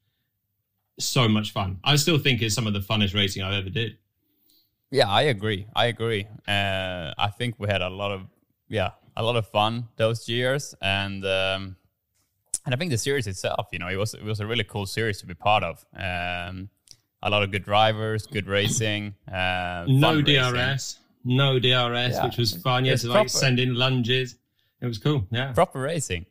so much fun. I still think it's some of the funnest racing I've ever did. Yeah, I agree. I agree. Uh, I think we had a lot of yeah, a lot of fun those years, and um, and I think the series itself, you know, it was it was a really cool series to be part of. Um, a lot of good drivers, good racing. Uh, no fun racing. DRS, no DRS, Yeah. which was fun. You had It's to like proper. send in lunges. It was cool. Yeah. proper racing.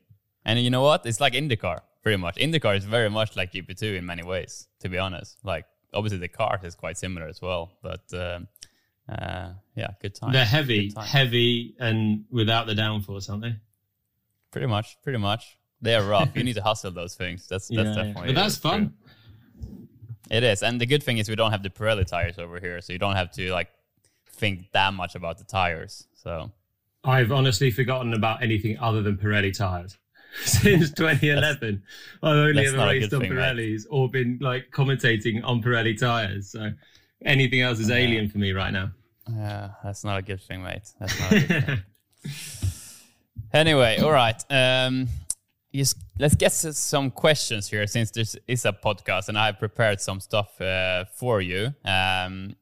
And you know what? It's like IndyCar, pretty much. IndyCar is very much like GP2 in many ways, to be honest. Like, obviously, the car is quite similar as well. But um, uh, yeah, good time. They're heavy, time. heavy, and without the downforce, aren't they? Pretty much, pretty much. They are rough. you need to hustle those things. That's that's Yeah, yeah. definitely. But that's true. fun. It is, and the good thing is we don't have the Pirelli tires over here, so you don't have to like think that much about the tires. So I've honestly forgotten about anything other than Pirelli tires. Since 2011, I've only ever raced on thing. Pirellis or been like commentating on Pirelli tires. So anything else is alien for me right now. Yeah, that's not a good thing, mate. That's not a good thing. Anyway, all right. Um, just, let's get some questions here since this is a podcast and I have prepared some stuff uh, for you. Um,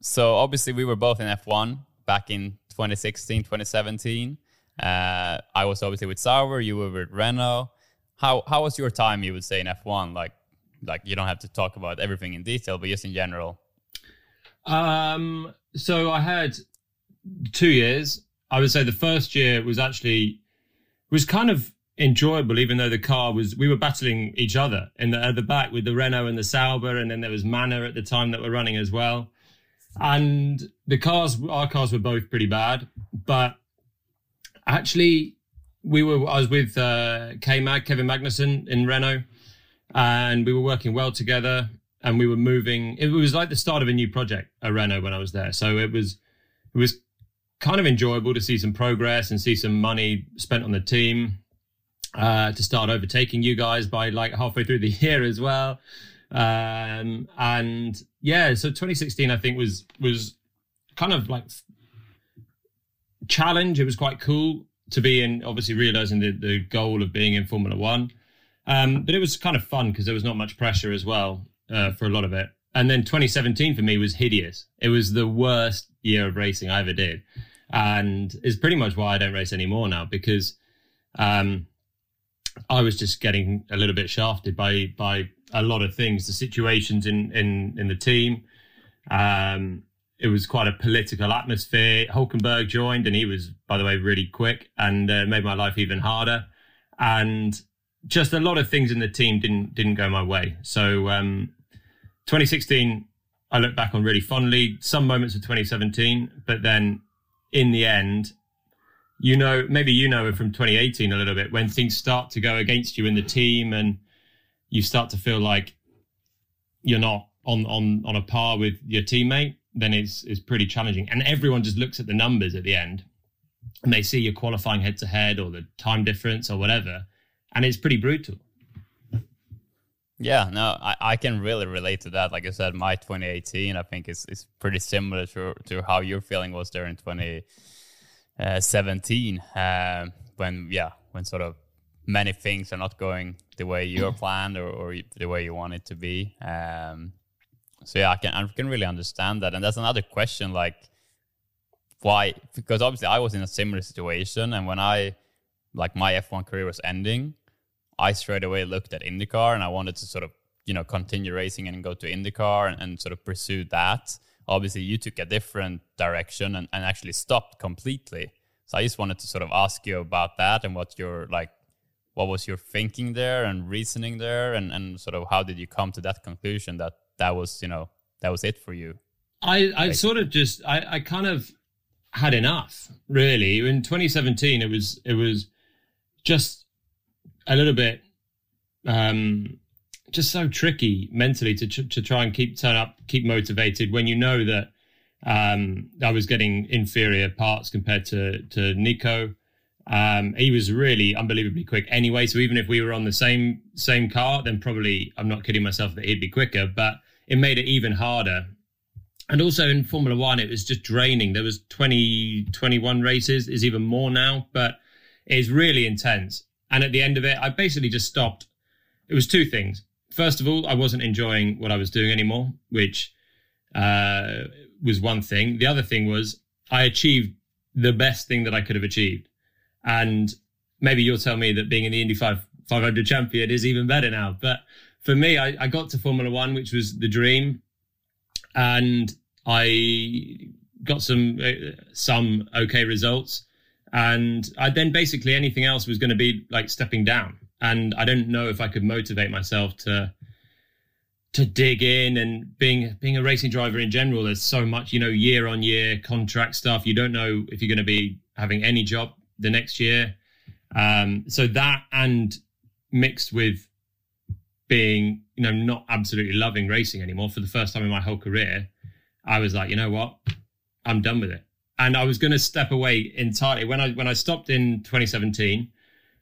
so, obviously, we were both in F1 back in 2016, 2017. Uh, I was obviously with Sauber, you were with Renault. How, how was your time, you would say, in F1? Like, like you don't have to talk about everything in detail, but just in general. Um, so I had two years. I would say the first year was actually was kind of enjoyable, even though the car was we were battling each other in the at the back with the Renault and the Sauber, and then there was Manor at the time that were running as well. And the cars, our cars were both pretty bad, but actually we were. I was with uh, K Mag Kevin Magnussen in Renault, and we were working well together and we were moving it was like the start of a new project at Renault when I was there so it was it was kind of enjoyable to see some progress and see some money spent on the team uh, to start overtaking you guys by like halfway through the year as well um, and yeah so 2016 I think was was kind of like challenge it was quite cool to be in obviously realizing the, the goal of being in Formula One um, but it was kind of fun because there was not much pressure as well uh, for a lot of it. And then 2017 for me was hideous. It was the worst year of racing I ever did. And it's pretty much why I don't race anymore now because um, I was just getting a little bit shafted by by a lot of things, the situations in in in the team. Um, it was quite a political atmosphere. Hulkenberg joined, and he was, by the way, really quick and uh, made my life even harder. And just a lot of things in the team didn't didn't go my way. So um, 2016, I look back on really fondly. Some moments of 2017, but then in the end, you know, maybe you know it from 2018 a little bit when things start to go against you in the team, and you start to feel like you're not on on on a par with your teammate. Then it's it's pretty challenging, and everyone just looks at the numbers at the end, and they see your qualifying head to head or the time difference or whatever, and it's pretty brutal. Yeah, no, I, I can really relate to that. Like I said, my 2018, I think is is pretty similar to to how your feeling was there in 2017, um, when yeah, when sort of many things are not going the way you're planned or, or the way you want it to be. Um, so yeah, I can I can really understand that, and that's another question, like why? Because obviously I was in a similar situation, and when I like my F1 career was ending, I straight away looked at IndyCar and I wanted to sort of, you know, continue racing and go to IndyCar and, and sort of pursue that. obviously you took a different direction and, and actually stopped completely. So I just wanted to sort of ask you about that and what your like what was your thinking there and reasoning there? And, and sort of how did you come to that conclusion that that was you know that was it for you? I, I sort of just I, I kind of had enough really. In 2017 it was it was just a little bit um just so tricky mentally to to try and keep turn up keep motivated when you know that um I was getting inferior parts compared to to Nico um he was really unbelievably quick anyway so even if we were on the same same car then probably I'm not kidding myself that he'd be quicker but it made it even harder and also in Formula One, it was just draining. There was 20, 21 races, is even more now, but it's really intense. And at the end of it, I basically just stopped. It was two things. First of all, I wasn't enjoying what I was doing anymore, which uh, was one thing. The other thing was I achieved the best thing that I could have achieved. And maybe you'll tell me that being in the Indy 500 champion is even better now. But for me, I, I got to Formula One, which was the dream and I got some uh, some okay results. And I then basically anything else was going to be like stepping down. And I don't know if I could motivate myself to to dig in and being being a racing driver in general. There's so much, you know, year on year contract stuff. You don't know if you're going to be having any job the next year. Um, so that and mixed with being, you know, not absolutely loving racing anymore for the first time in my whole career, I was like, you know what, I'm done with it. And I was going to step away entirely when I when I stopped in 2017.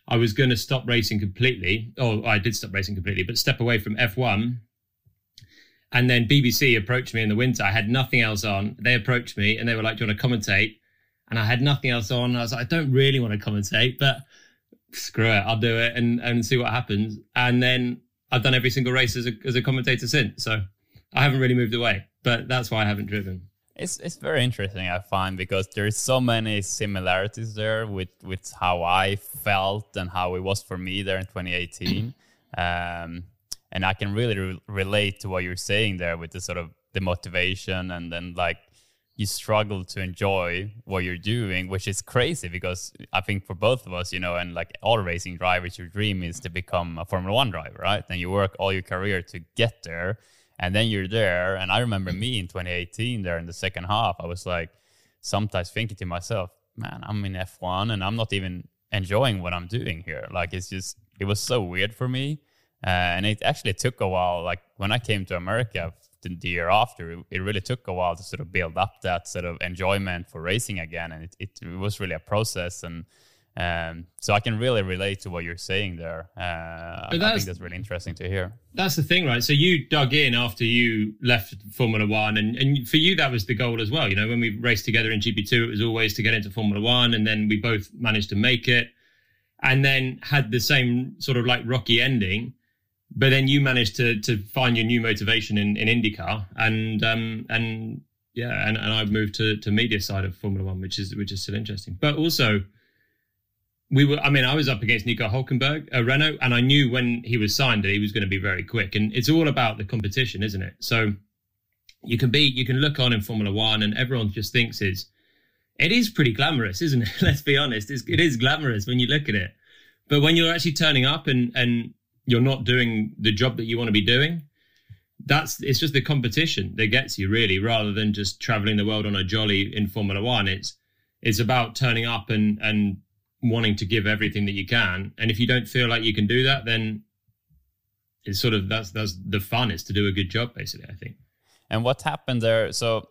I was going to stop racing completely. Oh, I did stop racing completely, but step away from F1. And then BBC approached me in the winter. I had nothing else on. They approached me and they were like, "Do you want to commentate?" And I had nothing else on. I was like, "I don't really want to commentate, but screw it, I'll do it and and see what happens." And then I've done every single race as a, as a commentator since. So I haven't really moved away, but that's why I haven't driven. It's it's very interesting I find because there's so many similarities there with with how I felt and how it was for me there in 2018, um, and I can really re- relate to what you're saying there with the sort of the motivation and then like you struggle to enjoy what you're doing, which is crazy because I think for both of us, you know, and like all racing drivers, your dream is to become a Formula One driver, right? And you work all your career to get there, and then you're there. And I remember me in 2018 there in the second half, I was like sometimes thinking to myself, man, I'm in F1 and I'm not even enjoying what I'm doing here. Like it's just, it was so weird for me. Uh, and it actually took a while. Like when I came to America the year after, it really took a while to sort of build up that sort of enjoyment for racing again, and it, it, it was really a process. And um, so I can really relate to what you're saying there. Uh, I think that's really interesting to hear. That's the thing, right? So you dug in after you left Formula One, and, and for you that was the goal as well. You know, when we raced together in GP2, it was always to get into Formula One, and then we both managed to make it, and then had the same sort of like rocky ending but then you managed to to find your new motivation in, in IndyCar, and um, and yeah, and, and I've moved to to media side of Formula One, which is which is still interesting. But also, we were. I mean, I was up against Nico Hulkenberg, uh, Renault, and I knew when he was signed that he was going to be very quick. And it's all about the competition, isn't it? So you can be, you can look on in Formula One, and everyone just thinks is it is pretty glamorous, isn't it? Let's be honest, it's, it is glamorous when you look at it. But when you're actually turning up and and you're not doing the job that you want to be doing that's it's just the competition that gets you really rather than just traveling the world on a jolly in formula one. It's it's about turning up and and wanting to give everything that you can. And if you don't feel like you can do that then it's sort of that's that's the fun is to do a good job basically i think. And what happened there so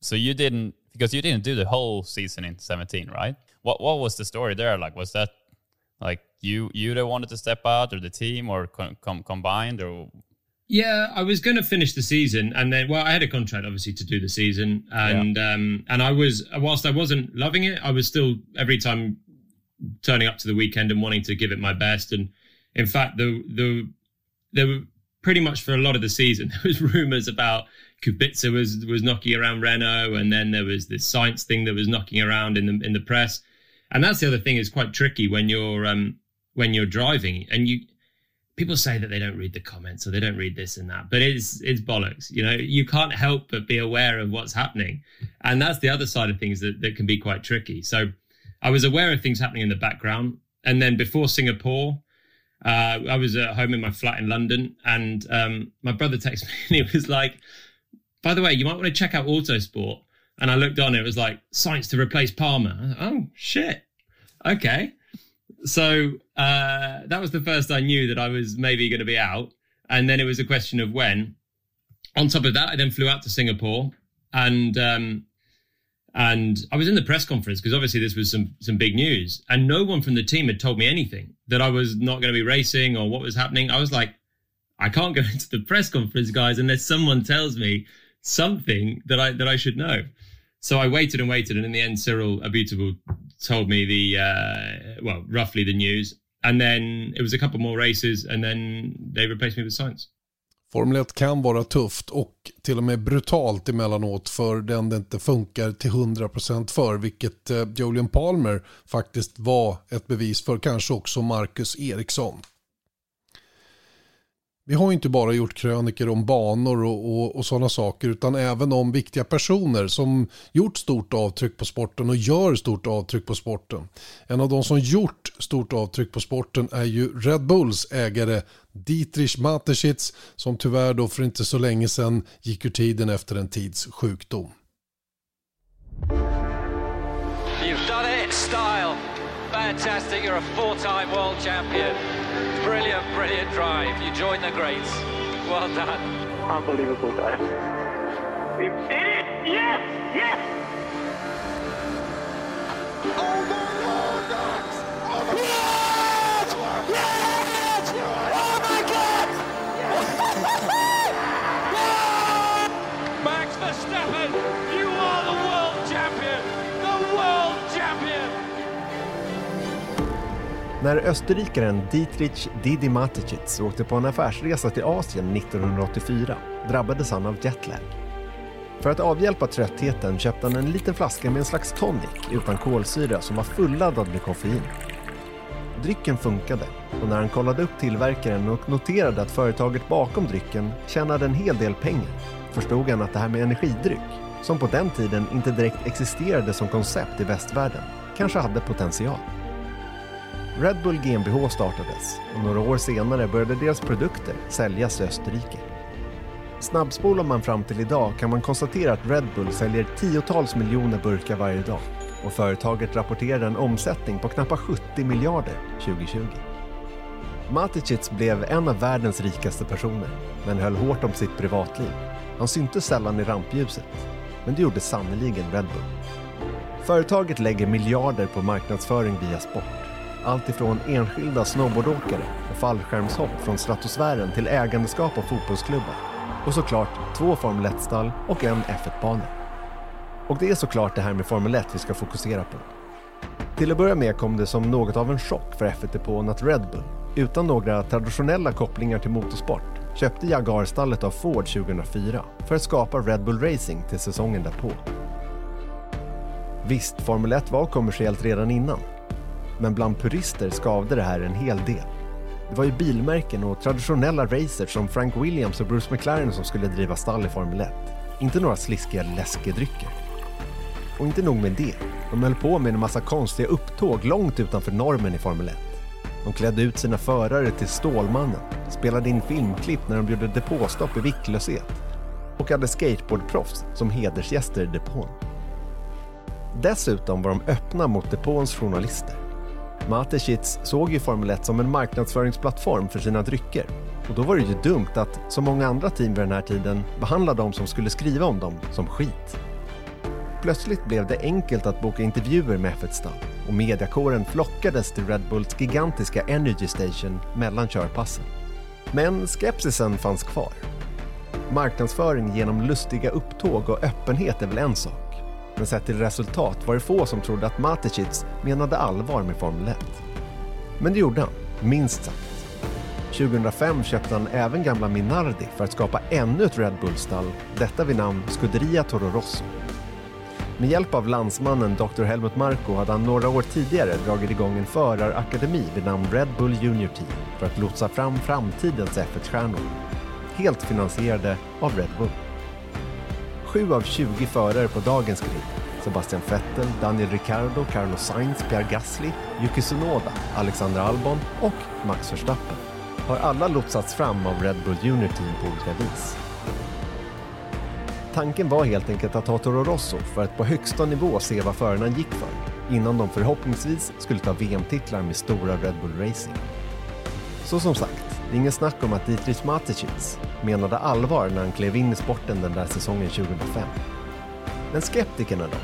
so you didn't because you didn't do the whole season in 17 right? What what was the story there? Like was that like you you that wanted to step out, or the team, or com- com- combined, or yeah, I was going to finish the season, and then well, I had a contract obviously to do the season, and yeah. um, and I was whilst I wasn't loving it, I was still every time turning up to the weekend and wanting to give it my best. And in fact, the the there were pretty much for a lot of the season there was rumors about Kubica was was knocking around Renault, and then there was this science thing that was knocking around in the in the press. And that's the other thing is quite tricky when you're um, when you're driving and you people say that they don't read the comments or they don't read this and that, but it's it's bollocks. You know, you can't help but be aware of what's happening, and that's the other side of things that that can be quite tricky. So, I was aware of things happening in the background, and then before Singapore. Uh, I was at home in my flat in London, and um, my brother texted me, and he was like, "By the way, you might want to check out Autosport." And I looked on, it was like Science to replace Palmer. Like, oh shit, okay so uh, that was the first I knew that I was maybe going to be out, and then it was a question of when. On top of that, I then flew out to Singapore, and um, and I was in the press conference because obviously this was some some big news, and no one from the team had told me anything that I was not going to be racing or what was happening. I was like, I can't go into the press conference, guys, unless someone tells me something that I that I should know. So I waited and waited, and in the end, Cyril Abutable told me the uh, well, roughly the news, and then it was a couple more races, and then they replaced me with Science. Formel 1 kan vara tufft och till och med brutalt emellanåt för den det inte funkar till 100% för, vilket eh, Julian Palmer faktiskt var ett bevis för, kanske också Marcus Eriksson. Vi har ju inte bara gjort kröniker om banor och, och, och sådana saker utan även om viktiga personer som gjort stort avtryck på sporten och gör stort avtryck på sporten. En av de som gjort stort avtryck på sporten är ju Red Bulls ägare Dietrich Mateschitz som tyvärr då för inte så länge sedan gick ur tiden efter en tids sjukdom. You've done it style. Fantastic. You're a four-time world champion. Brilliant, brilliant drive. You joined the greats. Well done. Unbelievable, guys. We did it! Yes! Yes! Oh När österrikaren Dietrich Didi Mateschitz åkte på en affärsresa till Asien 1984 drabbades han av jetlag. För att avhjälpa tröttheten köpte han en liten flaska med en slags tonic utan kolsyra som var fulladdad med koffein. Drycken funkade och när han kollade upp tillverkaren och noterade att företaget bakom drycken tjänade en hel del pengar förstod han att det här med energidryck, som på den tiden inte direkt existerade som koncept i västvärlden, kanske hade potential. Red Bull GmbH startades och några år senare började deras produkter säljas i Österrike. Snabbspolar man fram till idag kan man konstatera att Red Bull säljer tiotals miljoner burkar varje dag och företaget rapporterar en omsättning på knappt 70 miljarder 2020. Maticic blev en av världens rikaste personer, men höll hårt om sitt privatliv. Han syntes sällan i rampljuset, men det gjorde sannoliken Red Bull. Företaget lägger miljarder på marknadsföring via sport. Allt ifrån enskilda snowboardåkare och fallskärmshopp från stratosfären till ägandeskap av fotbollsklubbar. Och såklart två Formel 1-stall och en F1-bana. Och det är såklart det här med Formel 1 vi ska fokusera på. Till att börja med kom det som något av en chock för F1-depån att Red Bull, utan några traditionella kopplingar till motorsport, köpte Jaguar-stallet av Ford 2004 för att skapa Red Bull Racing till säsongen därpå. Visst, Formel 1 var kommersiellt redan innan, men bland purister skavde det här en hel del. Det var ju bilmärken och traditionella racers som Frank Williams och Bruce McLaren som skulle driva stall i Formel 1. Inte några sliskiga läskedrycker. Och inte nog med det, de höll på med en massa konstiga upptåg långt utanför normen i Formel 1. De klädde ut sina förare till Stålmannen, spelade in filmklipp när de gjorde depåstopp i viktlöshet och hade skateboardproffs som hedersgäster i depån. Dessutom var de öppna mot depåns journalister. Mateschitz såg ju Formel 1 som en marknadsföringsplattform för sina drycker och då var det ju dumt att, som många andra team vid den här tiden, behandla de som skulle skriva om dem som skit. Plötsligt blev det enkelt att boka intervjuer med F1-stall och mediakåren flockades till Red Bulls gigantiska Energy Station mellan körpassen. Men skepsisen fanns kvar. Marknadsföring genom lustiga upptåg och öppenhet är väl en sak. Men sett till resultat var det få som trodde att Maticic menade allvar med Formel 1. Men det gjorde han, minst sagt. 2005 köpte han även gamla Minardi för att skapa ännu ett Red Bull-stall, detta vid namn Scuderia Toro Rosso. Med hjälp av landsmannen Dr. Helmut Marko hade han några år tidigare dragit igång en förarakademi vid namn Red Bull Junior Team för att lotsa fram framtidens F1-stjärnor. Helt finansierade av Red Bull. Sju av 20 förare på dagens grid, Sebastian Vettel, Daniel Ricciardo, Carlos Sainz, Pierre Gasly, Yuki Tsunoda, Alexander Albon och Max Verstappen, har alla lotsats fram av Red Bull Junior Team på olika vis. Tanken var helt enkelt att ha Toro Rosso för att på högsta nivå se vad förarna gick för innan de förhoppningsvis skulle ta VM-titlar med stora Red Bull Racing. Så som sagt, det är ingen snack om att Dietrich Mateschitz menade allvar när han klev in i sporten den där säsongen 2005. Men skeptikerna då?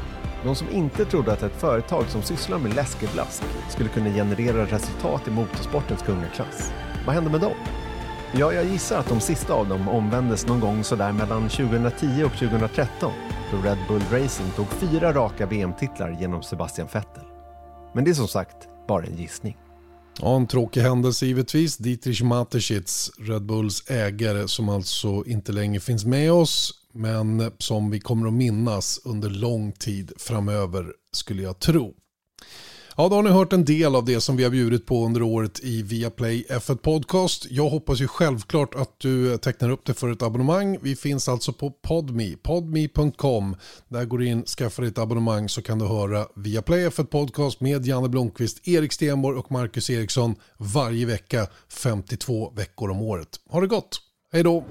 De som inte trodde att ett företag som sysslar med läskeblask skulle kunna generera resultat i motorsportens kungaklass. Vad hände med dem? Ja, jag gissar att de sista av dem omvändes någon gång sådär mellan 2010 och 2013 då Red Bull Racing tog fyra raka VM-titlar genom Sebastian Vettel. Men det är som sagt bara en gissning. Ja, en tråkig händelse givetvis. Dietrich Mateschitz, Red Bulls ägare som alltså inte längre finns med oss men som vi kommer att minnas under lång tid framöver skulle jag tro. Ja, då har ni hört en del av det som vi har bjudit på under året i Viaplay F1 Podcast. Jag hoppas ju självklart att du tecknar upp dig för ett abonnemang. Vi finns alltså på Podme, podme.com. Där går du in, skaffar ditt abonnemang så kan du höra Viaplay F1 Podcast med Janne Blomqvist, Erik Stenborg och Marcus Eriksson varje vecka, 52 veckor om året. Ha det gott, hej då!